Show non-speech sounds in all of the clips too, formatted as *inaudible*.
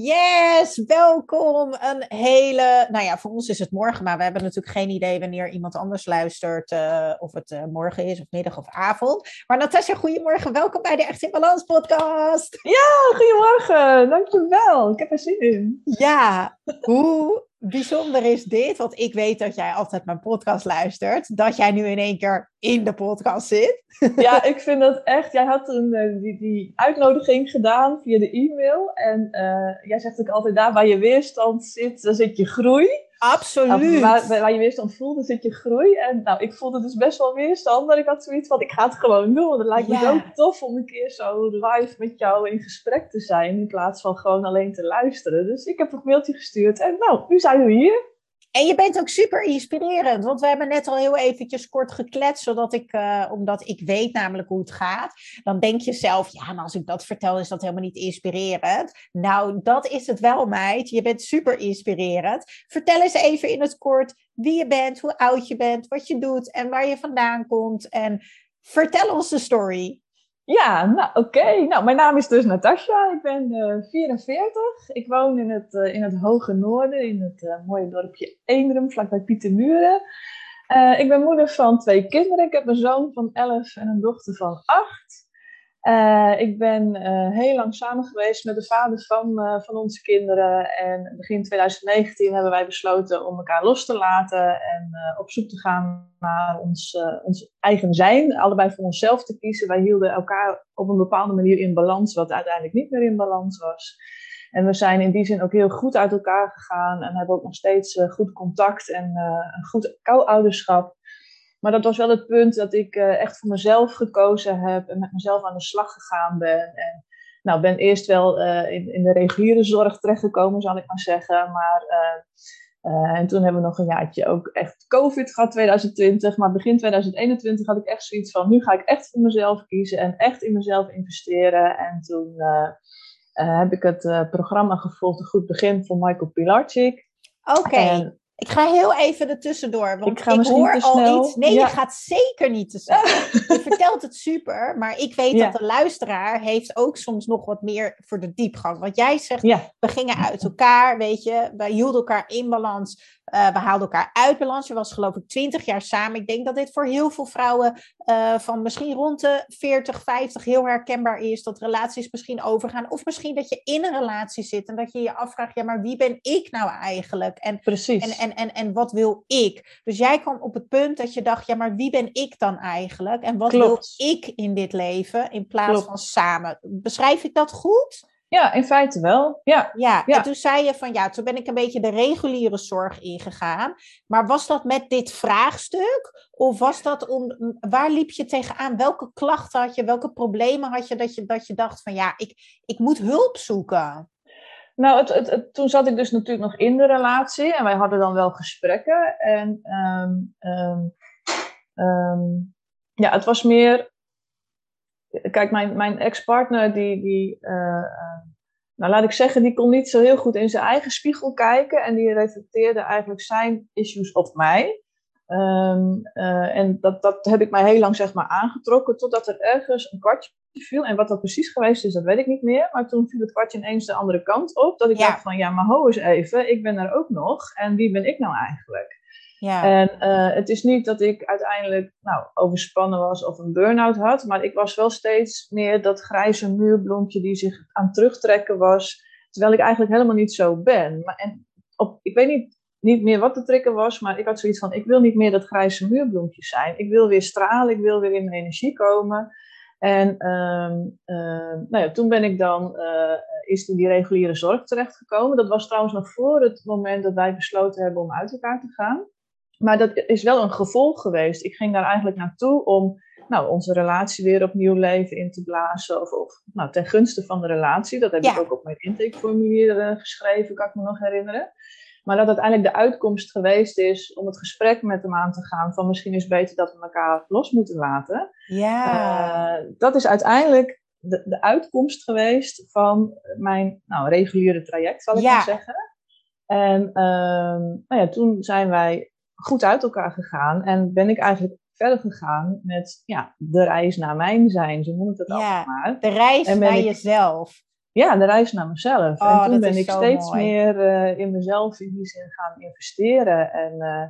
Yes, welkom. Een hele, nou ja, voor ons is het morgen, maar we hebben natuurlijk geen idee wanneer iemand anders luistert, uh, of het uh, morgen is, of middag of avond. Maar Natasja, goedemorgen. Welkom bij de Echt in Balans podcast. Ja, goedemorgen. Dankjewel. Ik heb er zin in. Ja, hoe bijzonder is dit, want ik weet dat jij altijd mijn podcast luistert, dat jij nu in één keer in de podcast zit. *laughs* Ja, ik vind dat echt. Jij had een, eh, die, die uitnodiging gedaan via de e-mail. En uh, jij zegt ook altijd: daar waar je weerstand zit, daar zit je groei. Absoluut. Waar, waar, je weerstand voelde, zit je groei. En nou, ik voelde dus best wel weerstand. Maar ik had zoiets van, ik ga het gewoon doen. Want het lijkt me zo tof om een keer zo live met jou in gesprek te zijn. In plaats van gewoon alleen te luisteren. Dus ik heb een mailtje gestuurd. En nou, nu zijn we hier. En je bent ook super inspirerend, want we hebben net al heel eventjes kort gekletst, zodat ik, uh, omdat ik weet namelijk hoe het gaat. Dan denk je zelf, ja, maar als ik dat vertel, is dat helemaal niet inspirerend. Nou, dat is het wel, meid. Je bent super inspirerend. Vertel eens even in het kort wie je bent, hoe oud je bent, wat je doet en waar je vandaan komt. En vertel ons de story. Ja, nou oké. Nou, mijn naam is dus Natasja. Ik ben uh, 44. Ik woon in het, uh, in het Hoge Noorden, in het uh, mooie dorpje Eendrum, vlakbij Pietermuren. ik ben moeder van twee kinderen. Ik heb een zoon van 11 en een dochter van 8. Uh, ik ben uh, heel lang samen geweest met de vader van, uh, van onze kinderen. En begin 2019 hebben wij besloten om elkaar los te laten en op zoek te gaan naar ons, ons eigen zijn. Allebei voor onszelf te kiezen. Wij hielden elkaar op een bepaalde manier in balans, wat uiteindelijk niet meer in balans was. En we zijn in die zin ook heel goed uit elkaar gegaan en hebben ook nog steeds goed contact en een goed co-ouderschap. Maar dat was wel het punt dat ik uh, echt voor mezelf gekozen heb en met mezelf aan de slag gegaan ben. En nou, ben eerst wel uh, in, in, de reguliere zorg terechtgekomen, zal ik maar zeggen. Maar, uh, en toen hebben we nog een jaartje ook echt COVID gehad, 2020. Maar begin 2021 had ik echt zoiets van, nu ga ik echt voor mezelf kiezen en echt in mezelf investeren. En toen heb ik het programma gevolgd, een goed begin van Michael Pilarczyk. Oké. Ik ga heel even ertussendoor, want ik, ik hoor al iets. Nee, je gaat zeker niet te snel. *laughs* je vertelt het super, maar ik weet dat de luisteraar heeft ook soms nog wat meer voor de diepgang. Want jij zegt, we gingen uit elkaar, weet je, wij hielden elkaar in balans. Uh, we haalden elkaar uit balans. Je was geloof ik 20 jaar samen. Ik denk dat dit voor heel veel vrouwen uh, van misschien rond de 40, 50 heel herkenbaar is. Dat relaties misschien overgaan. Of misschien dat je in een relatie zit en dat je je afvraagt: ja, maar wie ben ik nou eigenlijk? En, Precies. En, en, en, en wat wil ik? Dus jij kwam op het punt dat je dacht: ja, maar wie ben ik dan eigenlijk? En wat Klopt. wil ik in dit leven in plaats Klopt. van samen? Beschrijf ik dat goed? Ja, in feite wel. Ja. Ja, ja, en toen zei je van ja, toen ben ik een beetje de reguliere zorg ingegaan. Maar was dat met dit vraagstuk? Of was dat om, waar liep je tegenaan? Welke klachten had je? Welke problemen had je dat je, dat je dacht van ja, ik, ik moet hulp zoeken? Nou, het, het, toen zat ik dus natuurlijk nog in de relatie en wij hadden dan wel gesprekken. En um, um, um, ja, het was meer kijk, mijn, mijn ex-partner, die, uh, nou laat ik zeggen, die kon niet zo heel goed in zijn eigen spiegel kijken. En die reflecteerde eigenlijk zijn issues op mij. Uh, en dat, dat heb ik mij heel lang zeg maar aangetrokken, totdat er ergens een kwartje viel. En wat dat precies geweest is, dat weet ik niet meer. Maar toen viel het kwartje ineens de andere kant op. Dat ik ja. dacht van, ja, maar ho eens even, ik ben er ook nog. En wie ben ik nou eigenlijk? Ja. En uh, het is niet dat ik uiteindelijk nou, overspannen was of een burn-out had, maar ik was wel steeds meer dat grijze muurbloempje die zich aan terugtrekken was, terwijl ik eigenlijk helemaal niet zo ben. Maar, en op, ik weet niet, niet meer wat de trigger was, maar ik had zoiets van, ik wil niet meer dat grijze muurbloempje zijn. Ik wil weer stralen, ik wil weer in mijn energie komen. En uh, uh, nou ja, toen ben ik dan uh, is in die reguliere zorg terechtgekomen. Dat was trouwens nog voor het moment dat wij besloten hebben om uit elkaar te gaan. maar dat is wel een gevolg geweest. Ik ging daar eigenlijk naartoe om nou, onze relatie weer opnieuw leven in te blazen. Of, of nou, ten gunste van de relatie. Dat heb ik ook op mijn intakeformulier uh, geschreven, kan ik me nog herinneren. Maar dat uiteindelijk de uitkomst geweest is om het gesprek met hem aan te gaan. Van misschien is het beter dat we elkaar los moeten laten. Ja. Uh, dat is uiteindelijk de, de uitkomst geweest van mijn nou, reguliere traject, zal ik maar zeggen. En uh, nou ja, toen zijn wij goed uit elkaar gegaan en ben ik eigenlijk verder gegaan met ja, de reis naar mijn zijn, zo noem ik het ja, maar. De reis naar jezelf. Ja, de reis naar mezelf. Oh, en toen ben ik steeds meer uh, in mezelf in die zin gaan investeren. En uh,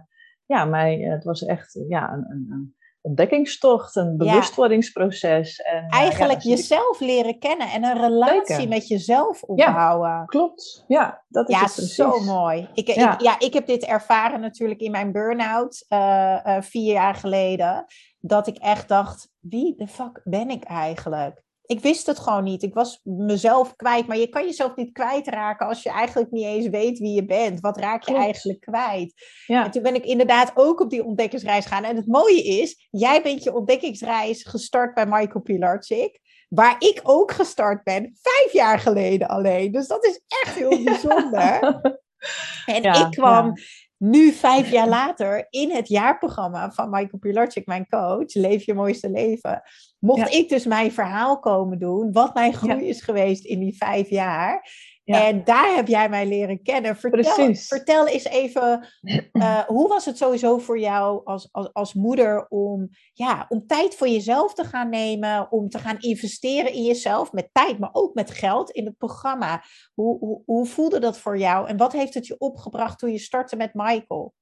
ja, mij, het was echt ja, een, een, ontdekkingstocht, een bewustwordingsproces. En, eh, Eigenlijk ja, jezelf leren kennen en een relatie met jezelf opbouwen. Ja, klopt. Ja, dat is ja, zo mooi. Ik, ja. Ik, ja, ik heb dit ervaren natuurlijk in mijn burn-out uh, uh, vier jaar geleden. Dat ik echt dacht, wie de fuck ben ik eigenlijk? Ik wist het gewoon niet. Ik was mezelf kwijt. Maar je kan jezelf niet kwijtraken als je eigenlijk niet eens weet wie je bent. Wat raak je eigenlijk kwijt? Ja. En toen ben ik inderdaad ook op die ontdekkingsreis gegaan. En het mooie is, jij bent je ontdekkingsreis gestart bij Michael Pilarczyk. Waar ik ook gestart ben, vijf jaar geleden alleen. Dus dat is echt heel *laughs* bijzonder. En ik kwam nu, vijf jaar later, in het jaarprogramma van Michael Pilarczyk, mijn coach, Leef je mooiste leven, mocht ik dus mijn verhaal komen doen, wat mijn groei is geweest in die vijf jaar. En daar heb jij mij leren kennen. Vertel, vertel eens even, uh, *clears throat* hoe was het sowieso voor jou als, als, als moeder om, ja, om tijd voor jezelf te gaan nemen, om te gaan investeren in jezelf met tijd, maar ook met geld in het programma? Hoe, hoe, hoe voelde dat voor jou en wat heeft het je opgebracht toen je startte met Michael?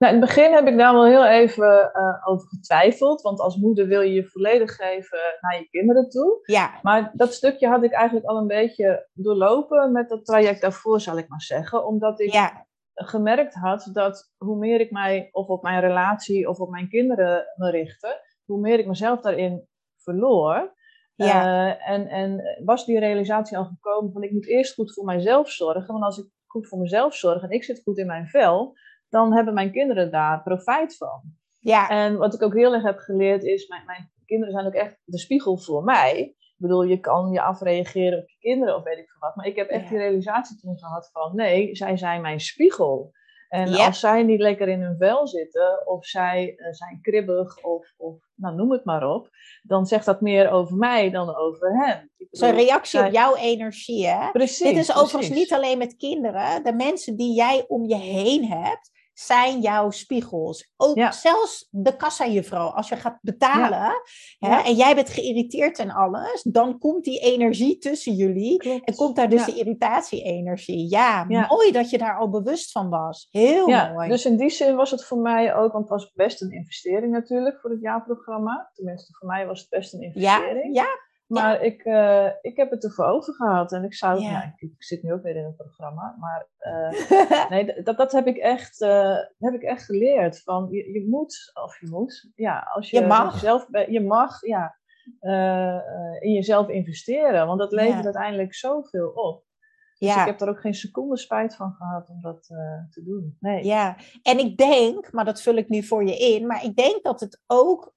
Nou, in het begin heb ik daar wel heel even uh, over getwijfeld. Want als moeder wil je je volledig geven naar je kinderen toe. Ja. Maar dat stukje had ik eigenlijk al een beetje doorlopen met dat traject daarvoor, zal ik maar zeggen. Omdat ik ja. gemerkt had dat hoe meer ik mij of op mijn relatie of op mijn kinderen me richtte, hoe meer ik mezelf daarin verloor. Ja. Uh, en, en was die realisatie al gekomen van ik moet eerst goed voor mijzelf zorgen. Want als ik goed voor mezelf zorg en ik zit goed in mijn vel dan hebben mijn kinderen daar profijt van. Ja. En wat ik ook heel erg heb geleerd is, mijn, mijn kinderen zijn ook echt de spiegel voor mij. Ik bedoel, je kan je afreageren op je kinderen of weet ik veel wat. Maar ik heb echt die realisatie toen gehad van, nee, zij zijn mijn spiegel. En als zij niet lekker in hun vel zitten, of zij uh, zijn kribbig, of, of nou, noem het maar op, dan zegt dat meer over mij dan over hen. Zo'n reactie op jouw energie, hè? Precies. Dit is overigens niet alleen met kinderen. De mensen die jij om je heen hebt, zijn jouw spiegels. Ook zelfs de kassa-juffrouw, als je gaat betalen hè, en jij bent geïrriteerd en alles, dan komt die energie tussen jullie en komt daar dus de irritatie-energie. Ja, mooi dat je daar al bewust van was. Heel mooi. Dus in die zin was het voor mij ook, want het was best een investering natuurlijk voor het jaarprogramma. Tenminste, voor mij was het best een investering. Ja, maar ik, uh, ik heb het ervoor over gehad. En ik zou, ja. ik, ik, zit nu ook weer in een programma. Maar uh, *laughs* nee, dat, dat heb ik echt, uh, heb ik echt geleerd. Van je, je moet, of je moet, ja, als je, je mag, zelf, je mag, ja, in jezelf investeren. Want dat levert uiteindelijk zoveel op. Dus ja. ik heb er ook geen seconde spijt van gehad om dat te doen. Nee. Ja, en ik denk, maar dat vul ik nu voor je in, maar ik denk dat het ook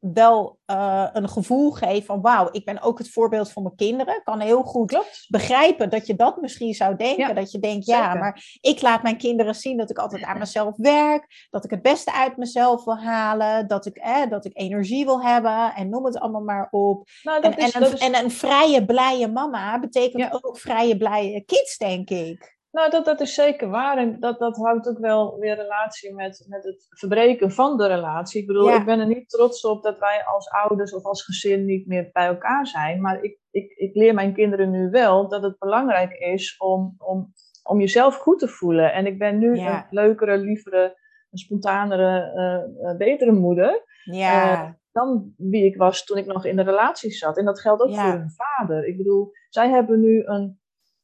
wel uh, een gevoel geeft van wauw, ik ben ook het voorbeeld voor mijn kinderen. Ik kan heel goed Klopt. begrijpen dat je dat misschien zou denken. dat je denkt, ja, maar ik laat mijn kinderen zien dat ik altijd aan mezelf werk. Dat ik het beste uit mezelf wil halen. Dat ik, eh, dat ik energie wil hebben en noem het allemaal maar op. Nou, en, is, en, een, is... en, een, vrije, blije mama betekent ook vrije, blije kids, denk ik. Nou, dat, dat is zeker waar. En dat, dat houdt ook wel weer relatie met, met het verbreken van de relatie. Ik bedoel, ik ben er niet trots op dat wij als ouders of als gezin niet meer bij elkaar zijn. Maar ik, ik, ik leer mijn kinderen nu wel dat het belangrijk is om, om, om jezelf goed te voelen. En ik ben nu een leukere, lievere, een spontanere, uh, betere moeder. Ja. Uh, dan wie ik was toen ik nog in de relatie zat. En dat geldt ook voor hun vader. Ik bedoel, zij hebben nu een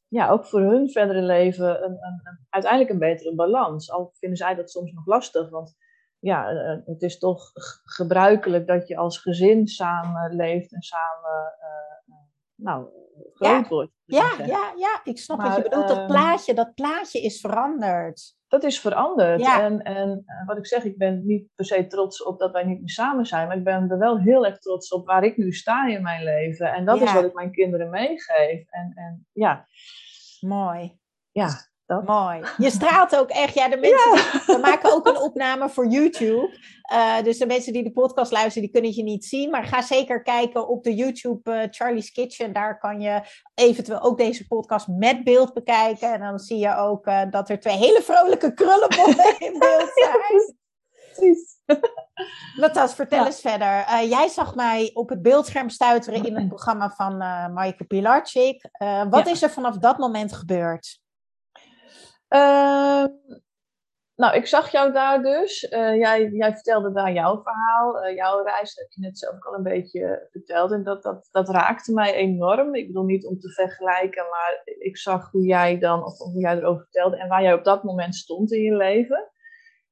ja, ook voor hun verdere leven een, een, een, uiteindelijk een betere balans. Al vinden zij dat soms nog lastig, want ja, eh, eh, het is toch gebruikelijk dat je als gezin samen leeft en samen uh, nou, groot wordt. Ja, ja, ja, ik snap wat je bedoelt. Dat ehm, plaatje, dat plaatje is veranderd. Dat is veranderd. Ja. En, en eh, wat ik zeg, ik ben niet per se trots op dat wij niet meer samen zijn. Maar ik ben er wel heel erg trots op waar ik nu sta in mijn leven. En dat is wat ik mijn kinderen meegeef. En, en ja, Mooi. ja, dat. Mooi. Je *laughs* straalt ook echt. Ja, de mensen, we maken ook een opname voor YouTube. Eh, dus de mensen die de podcast luisteren, die kunnen je niet zien. Maar ga zeker kijken op de YouTube eh, Charlie's Kitchen. Daar kan je eventueel ook deze podcast met beeld bekijken. En dan zie je ook eh, dat er twee hele vrolijke krullenbollen *laughs* in beeld zijn. Precies. Natas, *laughs* vertel Ja. eens verder. Jij zag mij op het beeldscherm stuiteren in het *clears throat* programma van eh Maaike Pilarczyk. Wat Ja. is er vanaf dat moment gebeurd? Ehm, nou, ik zag jou daar dus. Eh, jij, jij vertelde daar jouw verhaal. Eh, jouw reis heb je net zelf ook al een beetje verteld. En dat, dat, dat raakte mij enorm. Ik bedoel niet om te vergelijken, maar ik zag hoe jij dan, of hoe jij erover vertelde en waar jij op dat moment stond in je leven.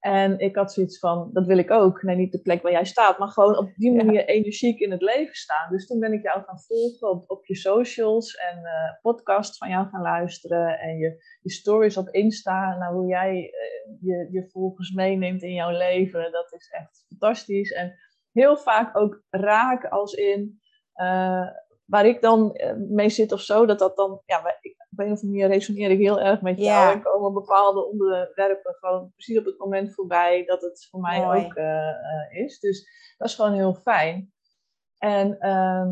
En ik had zoiets van, dat wil ik ook. Nee, niet de plek waar jij staat, maar gewoon op die Ja. manier energiek in het leven staan. Dus toen ben ik jou gaan volgen op, op je socials en eh podcasts van jou gaan luisteren. En je, je stories op Insta, nou, hoe jij eh, je, je volgers meeneemt in jouw leven. Dat is echt fantastisch. En heel vaak ook raak als in eh, waar ik dan eh, mee zit of zo. Dat dat dan, ja, ik, op een of andere manier resoneer ik heel erg met jou. En komen bepaalde onderwerpen gewoon precies op het moment voorbij dat het voor mij Mooi. ook eh, eh, is. Dus dat is gewoon heel fijn. En ehm,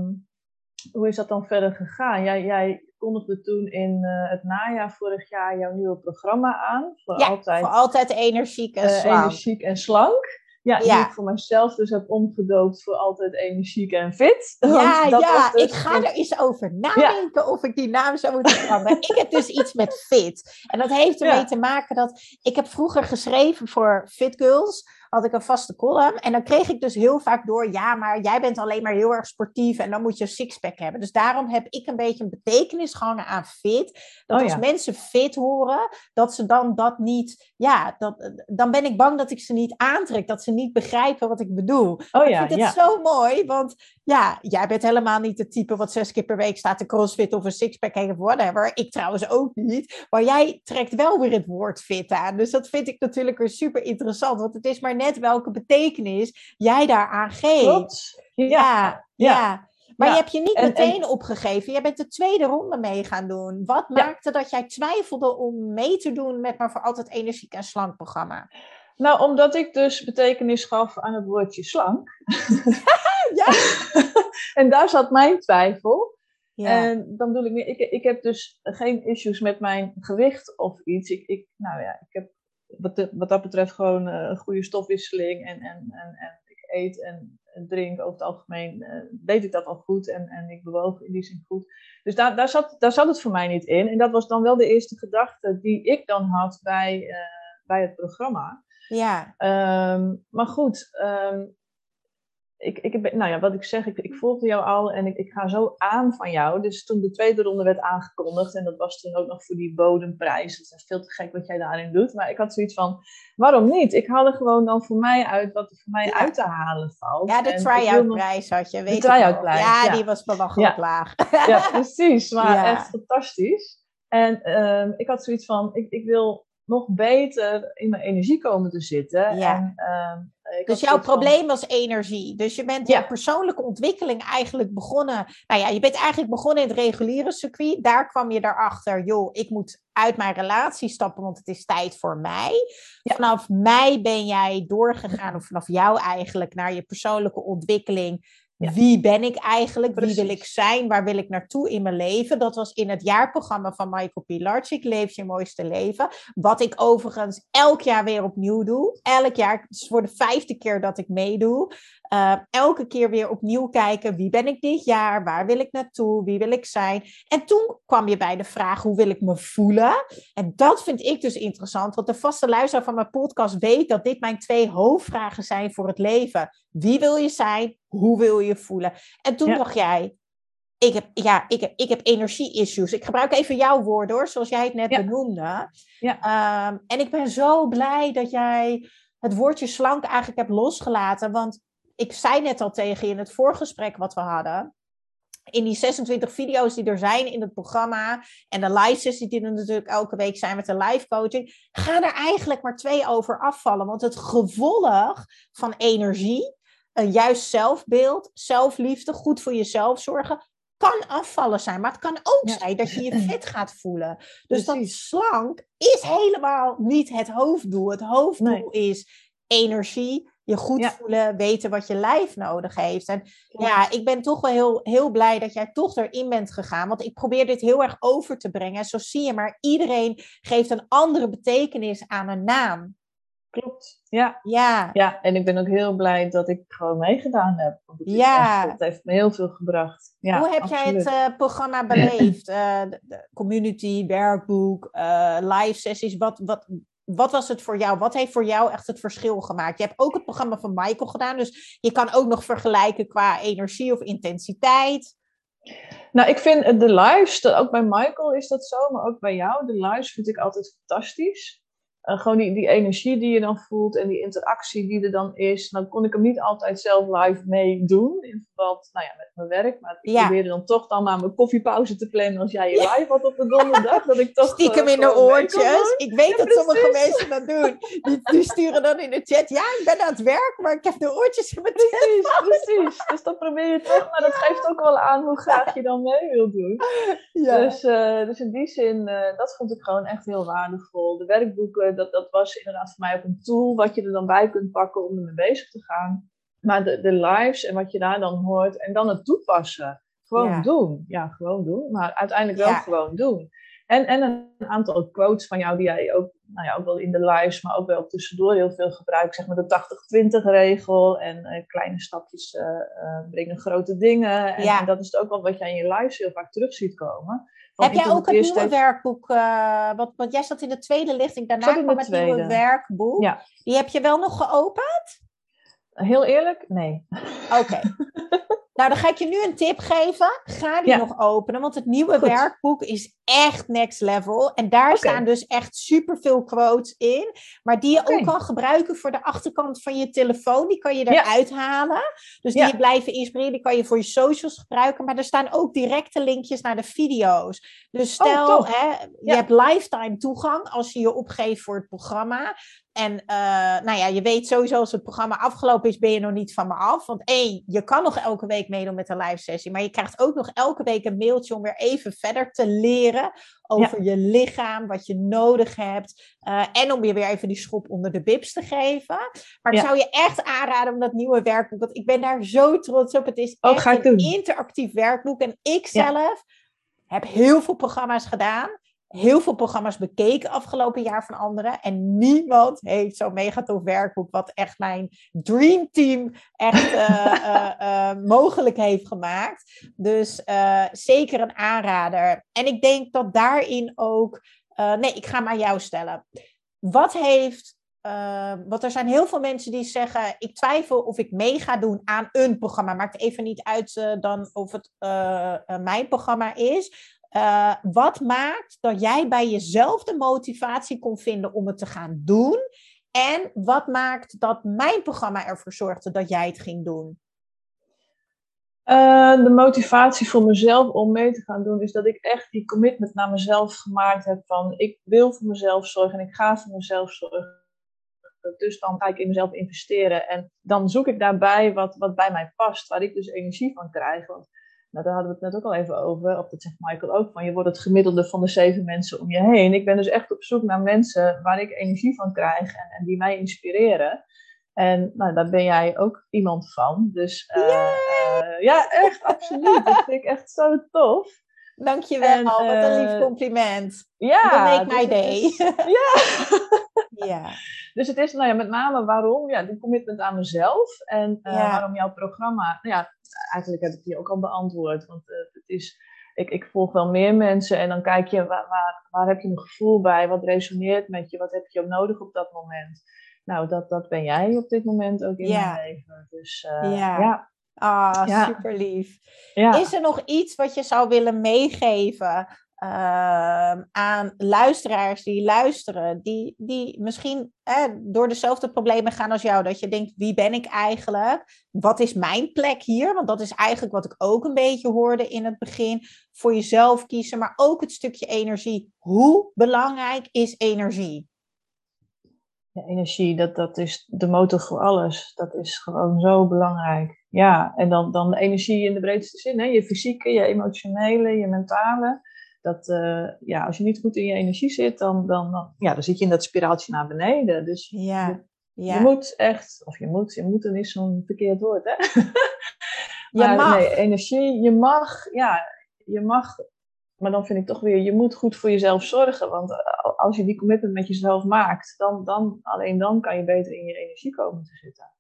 hoe is dat dan verder gegaan? Jij, jij kondigde toen in het najaar vorig jaar jouw nieuwe programma aan. Voor Ja, altijd voor altijd energiek en slank. energiek en slank. Ja, die Ja. ik voor mezelf dus heb omgedoopt voor altijd energiek en fit. *laughs* Ja, dat ja, dus ik ga een- er eens over nadenken of ik die naam zou moeten *laughs* veranderen. ik heb dus iets met fit. En dat heeft ermee Ja. te maken dat ik heb vroeger geschreven voor Fit Girls. Had ik een vaste column. En dan kreeg ik dus heel vaak door, ja, maar jij bent alleen maar heel erg sportief en dan moet je een sixpack hebben. Dus daarom heb ik een beetje een betekenis gehangen aan fit. Dat Oh als ja. mensen fit horen, dat ze dan dat niet, ja, dat, dan ben ik bang dat ik ze niet aantrek. Dat ze niet begrijpen wat ik bedoel. Oh ik ja, vind het ja. zo mooi, want ja, jij bent helemaal niet het type wat zes keer per week staat te crossfit of een sixpack heeft of whatever. Ik trouwens ook niet. Maar jij trekt wel weer het woord fit aan. Dus dat vind ik natuurlijk weer super interessant, want het is maar net welke betekenis jij daaraan geeft. Klopt. Ja, Ja. Maar Ja. je hebt je niet En- meteen opgegeven. Je bent de tweede ronde mee gaan doen. Wat Ja. maakte dat jij twijfelde om mee te doen met maar voor altijd energiek en slank programma? Nou, omdat ik dus betekenis gaf aan het woordje slank. *laughs* Ja. *laughs* en daar zat mijn twijfel. Ja, En dan bedoel ik ik, ik heb dus geen issues met mijn gewicht of iets. Ik, ik, nou ja, ik heb wat, de- wat dat betreft gewoon eh, een goede stofwisseling en, en, en, en ik eet en, en drink over het algemeen. eh, deed ik dat al goed en, en ik bewoog in die zin goed. Dus daar, daar, zat, daar zat het voor mij niet in. En dat was dan wel de eerste gedachte die ik dan had bij, eh, bij het programma. ja. Ehm, maar goed, ehm, ik, ik, ben- nou ja, wat ik zeg, ik, ik volgde jou al en ik, ik ga zo aan van jou. Dus toen de tweede ronde werd aangekondigd, en dat was toen ook nog voor die bodemprijs. Het is veel te gek wat jij daarin doet. Maar ik had zoiets van, waarom niet? Ik haal er gewoon dan voor mij uit wat er voor mij Ja. uit te halen valt. Ja, de try-out prijs had je. Weet ik try-out prijs, Ja, ja. die was belachelijk Ja. laag. Ja, precies. *laughs* Maar echt fantastisch. En ehm, ik had zoiets van, ik, ik wil nog beter in mijn energie komen te zitten. Ja. En, ehm, ik Dus jouw van- probleem was energie. Dus je bent Ja. je persoonlijke ontwikkeling eigenlijk begonnen. Nou ja, je bent eigenlijk begonnen in het reguliere circuit. Daar kwam je erachter, joh, ik moet uit mijn relatie stappen, want het is tijd voor mij. Ja. Vanaf mei ben jij doorgegaan, of vanaf jou eigenlijk, naar je persoonlijke ontwikkeling. Ja. Wie ben ik eigenlijk? Wie wil ik zijn? Waar wil ik naartoe in mijn leven? Dat was in het jaarprogramma van Michael Pilarczyk, Leef je mooiste leven. Wat ik overigens elk jaar weer opnieuw doe. Elk jaar, het is voor de vijfde keer dat ik meedoe. Uh, elke keer weer opnieuw kijken, wie ben ik dit jaar? Waar wil ik naartoe? Wie wil ik zijn? En toen kwam je bij de vraag, hoe wil ik me voelen? En dat vind ik dus interessant, want de vaste luisteraar van mijn podcast weet dat dit mijn twee hoofdvragen zijn voor het leven. Wie wil je zijn? Hoe wil je voelen? En toen Ja. dacht jij, ik heb, ja, ik heb, ik heb energie-issues. Ik gebruik even jouw woorden hoor, zoals jij het net Ja. benoemde. Ja. Ehm, en ik ben zo blij dat jij het woordje slank eigenlijk hebt losgelaten. Want ik zei net al tegen je in het voorgesprek wat we hadden. in die 26 video's die er zijn in het programma en de live sessies die er natuurlijk elke week zijn met de live coaching, gaan er eigenlijk maar twee over afvallen. Want het gevolg van energie, een juist zelfbeeld, zelfliefde, goed voor jezelf zorgen, kan afvallen zijn. Maar het kan ook zijn dat je je fit gaat voelen. Dus dat slank is helemaal niet het hoofddoel. Het hoofddoel is energie, je goed voelen, weten wat je lijf nodig heeft. En ja. ik ben toch wel heel, heel blij dat jij toch erin bent gegaan. Want ik probeer dit heel erg over te brengen. Zo zie je maar, iedereen geeft een andere betekenis aan een naam. Klopt, ja. Ja. ja. En ik ben ook heel blij dat ik gewoon meegedaan heb. Want het, ja. Het heeft me heel veel gebracht. Ja, Hoe heb jij het uh, programma beleefd? Uh, de, community, werkboek, uh, live sessies. Wat, wat, wat was het voor jou? Wat heeft voor jou echt het verschil gemaakt? Je hebt ook het programma van Michael gedaan, dus je kan ook nog vergelijken qua energie of intensiteit. Nou, ik vind de lives, ook bij Michael is dat zo, maar ook bij jou, de lives vind ik altijd fantastisch. Uh, gewoon die, die energie die je dan voelt en die interactie die er dan is. Dan kon ik hem niet altijd zelf live mee doen. In verband nou ja, met mijn werk. Maar ik probeerde dan toch dan maar mijn koffiepauze te plannen als jij je live had op de donderdag. dat ik *laughs* toch Stiekem in de oortjes. Ik weet dat sommige mensen dat doen. Die, die, sturen dan in de chat. Ja, ik ben aan het werk, maar ik heb de oortjes in mijn Precies, precies. Dus dan probeer je toch. Maar dat geeft ook wel aan hoe graag je dan mee wilt doen. Ja. Dus, uh, dus in die zin, dat vond ik gewoon echt heel waardevol. De werkboeken dat, dat was inderdaad voor mij ook een tool wat je er dan bij kunt pakken om ermee bezig te gaan. Maar de, de lives en wat je daar dan hoort en dan het toepassen. Gewoon doen. Ja, gewoon doen. Maar uiteindelijk wel gewoon doen. En, en een aantal quotes van jou die jij ook, nou ja, ook wel in de lives, maar ook wel tussendoor heel veel gebruikt. Zeg maar de 80-20 regel en uh, kleine stapjes uh, uh, brengen grote dingen. En, en, dat is ook wel wat jij in je lives heel vaak terug ziet komen. Heb jij ook het nieuwe werkboek, uh, wat, wat jij zat in de tweede lichting, daarna kwam het nieuwe werkboek. Ja. Die heb je wel nog geopend? Heel eerlijk, nee. Oké. *laughs* Nou, dan ga ik je nu een tip geven. Ga die nog openen, want het nieuwe werkboek is echt next level. En daar staan dus echt superveel quotes in, maar die je ook kan gebruiken voor de achterkant van je telefoon. Die kan je eruit halen. Dus die blijven inspireren, die kan je voor je socials gebruiken. Maar er staan ook directe linkjes naar de video's. Dus oh, stel, hè, je hebt lifetime toegang als je je opgeeft voor het programma. En uh, nou ja, je weet sowieso als het programma afgelopen is, ben je nog niet van me af. Want één, je kan nog elke week meedoen met een live sessie. Maar je krijgt ook nog elke week een mailtje om weer even verder te leren over je lichaam, wat je nodig hebt. Uh, en om je weer even die schop onder de bibs te geven. Maar ik zou je echt aanraden om dat nieuwe werkboek. Want ik ben daar zo trots op. Het is oh, echt een interactief werkboek. En ik zelf heb heel veel programma's gedaan heel veel programma's bekeken afgelopen jaar van anderen. En niemand heeft zo'n mega tof werkboek, wat echt mijn dreamteam echt uh, *laughs* uh, mogelijk heeft gemaakt. Dus zeker een aanrader. En ik denk dat daarin ook. nee, ik ga maar jou stellen. Wat heeft. want er zijn heel veel mensen die zeggen: Ik twijfel of ik mee ga doen aan een programma. Maakt even niet uit dan of het mijn programma is. Uh, wat maakt dat jij bij jezelf de motivatie kon vinden om het te gaan doen? En wat maakt dat mijn programma ervoor zorgde dat jij het ging doen? Uh, de motivatie voor mezelf om mee te gaan doen is dat ik echt die commitment naar mezelf gemaakt heb van ik wil voor mezelf zorgen en ik ga voor mezelf zorgen. Dus dan ga ik in mezelf investeren en dan zoek ik daarbij wat, wat bij mij past, waar ik dus energie van krijg. Nou, daar hadden we het net ook al even over, of dat zegt Michael ook, van je wordt het gemiddelde van de zeven mensen om je heen. Ik ben dus echt op zoek naar mensen waar ik energie van krijg en, en die mij inspireren. En nou, daar ben jij ook iemand van. Dus uh, uh, ja, echt, absoluut. Dat vind ik echt zo tof. Dankjewel, en, uh, wat een lief compliment. Ja. Dat make my dus day. *laughs* ja. ja. Dus het is nou ja, met name waarom, ja, die commitment aan mezelf en waarom jouw programma, nou ja, eigenlijk heb ik die ook al beantwoord. Want uh, het is, ik, ik volg wel meer mensen en dan kijk je waar, waar, waar heb je een gevoel bij, wat resoneert met je, wat heb je ook nodig op dat moment. Nou, dat, dat ben jij op dit moment ook in ja. mijn leven. Dus uh, ja. ja. Ah, super lief. Ja. Is er nog iets wat je zou willen meegeven ehm, aan luisteraars die luisteren, die, die misschien door dezelfde problemen gaan als jou. Dat je denkt, wie ben ik eigenlijk? Wat is mijn plek hier? Want dat is eigenlijk wat ik ook een beetje hoorde in het begin. Voor jezelf kiezen, maar ook het stukje energie. Hoe belangrijk is energie? Ja, energie, dat, dat is de motor voor alles. Dat is gewoon zo belangrijk. Ja, en dan, dan energie in de breedste zin. Hè? Je fysieke, je emotionele, je mentale. Dat, uh, ja, als je niet goed in je energie zit, dan, dan, dan, ja, dan zit je in dat spiraaltje naar beneden. Dus ja, je, ja. je moet echt, of je moet, je moet is zo'n verkeerd woord, hè? *laughs* je maar, mag. Nee, energie, je mag, ja, je mag maar dan vind ik toch weer, je moet goed voor jezelf zorgen. Want als je die commitment met jezelf maakt, dan, dan, alleen dan kan je beter in je energie komen te zitten.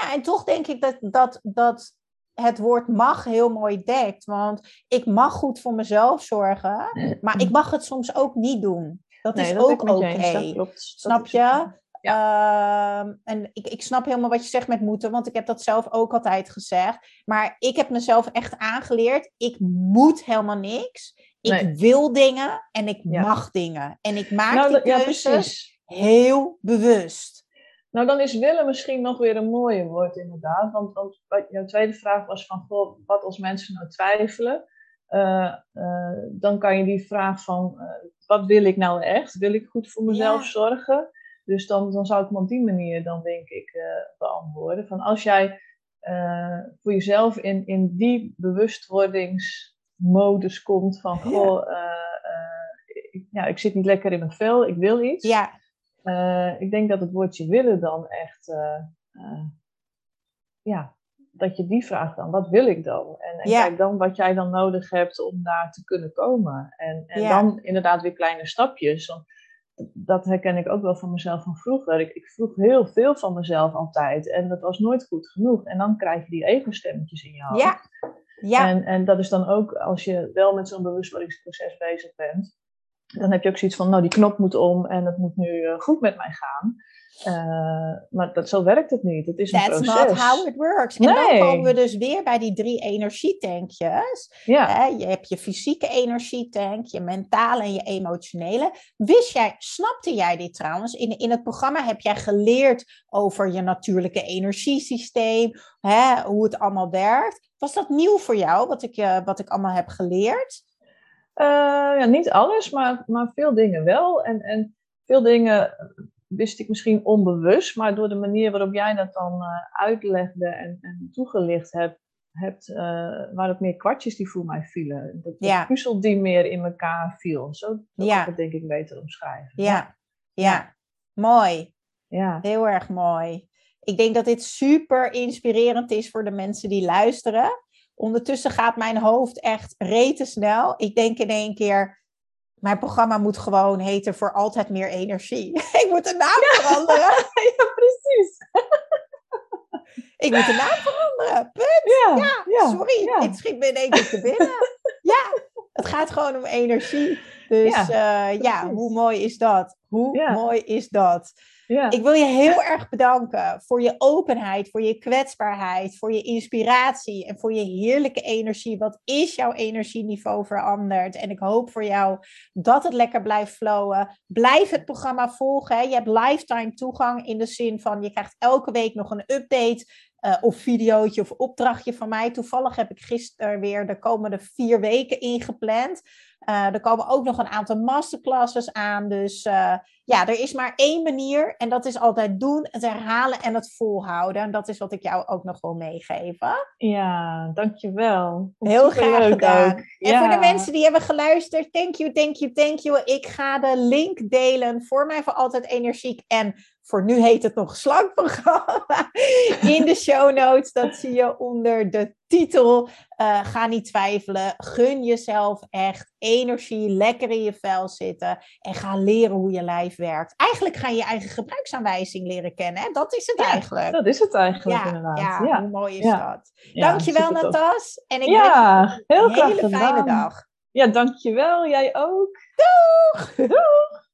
Ja, en toch denk ik dat, dat, dat het woord mag heel mooi dekt. Want ik mag goed voor mezelf zorgen, *laughs* maar ik mag het soms ook niet doen. Dat Nee, is dat ook oké. Snap je? Ehm, en ik, ik snap helemaal wat je zegt met moeten, want ik heb dat zelf ook altijd gezegd. Maar ik heb mezelf echt aangeleerd, ik moet helemaal niks. Ik Nee. wil dingen en ik Ja. mag dingen. En ik maak Nou, die ja, keuzes heel bewust. Nou, dan is willen misschien nog weer een mooie woord, inderdaad. Want, want wat- jouw tweede vraag was van, goh, wat als mensen nou twijfelen? Eh, eh, dan kan je die vraag van, eh, wat wil ik nou echt? Wil ik goed voor mezelf Ja. zorgen? Dus dan, dan zou ik hem op die manier dan denk ik beantwoorden. Van als jij voor jezelf in, in die bewustwordingsmodus komt van, Ja. goh, eh, ik, ja, ik zit niet lekker in mijn vel, ik wil iets. Ja, Eh, ik denk dat het woordje willen dan echt, eh, eh, ja, dat je die vraagt dan, wat wil ik dan? En, en kijk dan wat jij dan nodig hebt om daar te kunnen komen. En, en dan inderdaad weer kleine stapjes. Want dat herken ik ook wel van mezelf van vroeger. Ik, ik vroeg heel veel van mezelf altijd en dat was nooit goed genoeg. En dan krijg je die ego-stemmetjes in je hoofd. ja, ja, En, en dat is dan ook als je wel met zo'n bewustwordingsproces bezig bent. Dan heb je ook zoiets van, nou die knop moet om en het moet nu eh, goed met mij gaan. Eh, maar dat, zo werkt het niet. Het is een that's proces. not how it works. En dan komen we dus weer bij die drie energietankjes. Ja, je hebt je fysieke energietank, je mentale en je emotionele. Wist jij, snapte jij dit trouwens? In, in het programma heb jij geleerd over je natuurlijke energiesysteem, hè, hoe het allemaal werkt. Was dat nieuw voor jou, wat ik, eh, wat ik allemaal heb geleerd? Eh, ja niet alles, maar, maar veel dingen wel. En, en veel dingen wist ik misschien onbewust, maar door de manier waarop jij dat dan eh, uitlegde en, en toegelicht hebt, hebt eh, waren het meer kwartjes die voor mij vielen. Dat de Ja. puzzel die meer in elkaar viel. Zo Ja. kan ik het denk ik beter omschrijven. Ja, ja. mooi. Ja. Heel erg mooi. Ik denk dat dit super inspirerend is voor de mensen die luisteren. Ondertussen gaat mijn hoofd echt rete snel. Ik denk in één keer, mijn programma moet gewoon heten voor altijd meer energie. *laughs* ik moet de naam veranderen. *laughs* ja, precies. Ik moet de naam veranderen. Punt. Ja, Ja, ja, sorry. Het schiet me in één keer te binnen. Het gaat gewoon om energie. Dus Ja, ja, ja hoe mooi is dat? Hoe Ja. mooi is dat? Ja. Ik wil je heel erg bedanken voor je openheid, voor je kwetsbaarheid, voor je inspiratie en voor je heerlijke energie. Wat is jouw energieniveau veranderd? En ik hoop voor jou dat het lekker blijft flowen. Blijf het programma volgen. Hè. Je hebt lifetime toegang in de zin van je krijgt elke week nog een update. Eh, of videootje of opdrachtje van mij. Toevallig heb ik gisteren weer de komende vier weken ingepland. Eh, er komen ook nog een aantal masterclasses aan. Dus eh, ja, er is maar één manier en dat is altijd doen, het herhalen en het volhouden. En dat is wat ik jou ook nog wil meegeven. ja, dankjewel. Heel graag gedaan. ook. En Ja. voor de mensen die hebben geluisterd, thank you, thank you, thank you. Ik ga de link delen voor mij voor altijd energiek en voor nu heet het nog slankprogramma *laughs* in de show notes. Dat zie je onder de titel. Eh, ga niet twijfelen. Gun jezelf echt energie, lekker in je vel zitten en ga leren hoe je lijf werkt. Eigenlijk ga je je eigen gebruiksaanwijzing leren kennen. Hè? Dat is het Ja, eigenlijk. Dat is het eigenlijk Ja, inderdaad. ja, Ja, hoe mooi is dat? Dankjewel. Natas. En ik Ja, wens je een hele fijne dag. Ja, dankjewel. Jij ook. Doeg! Doeg!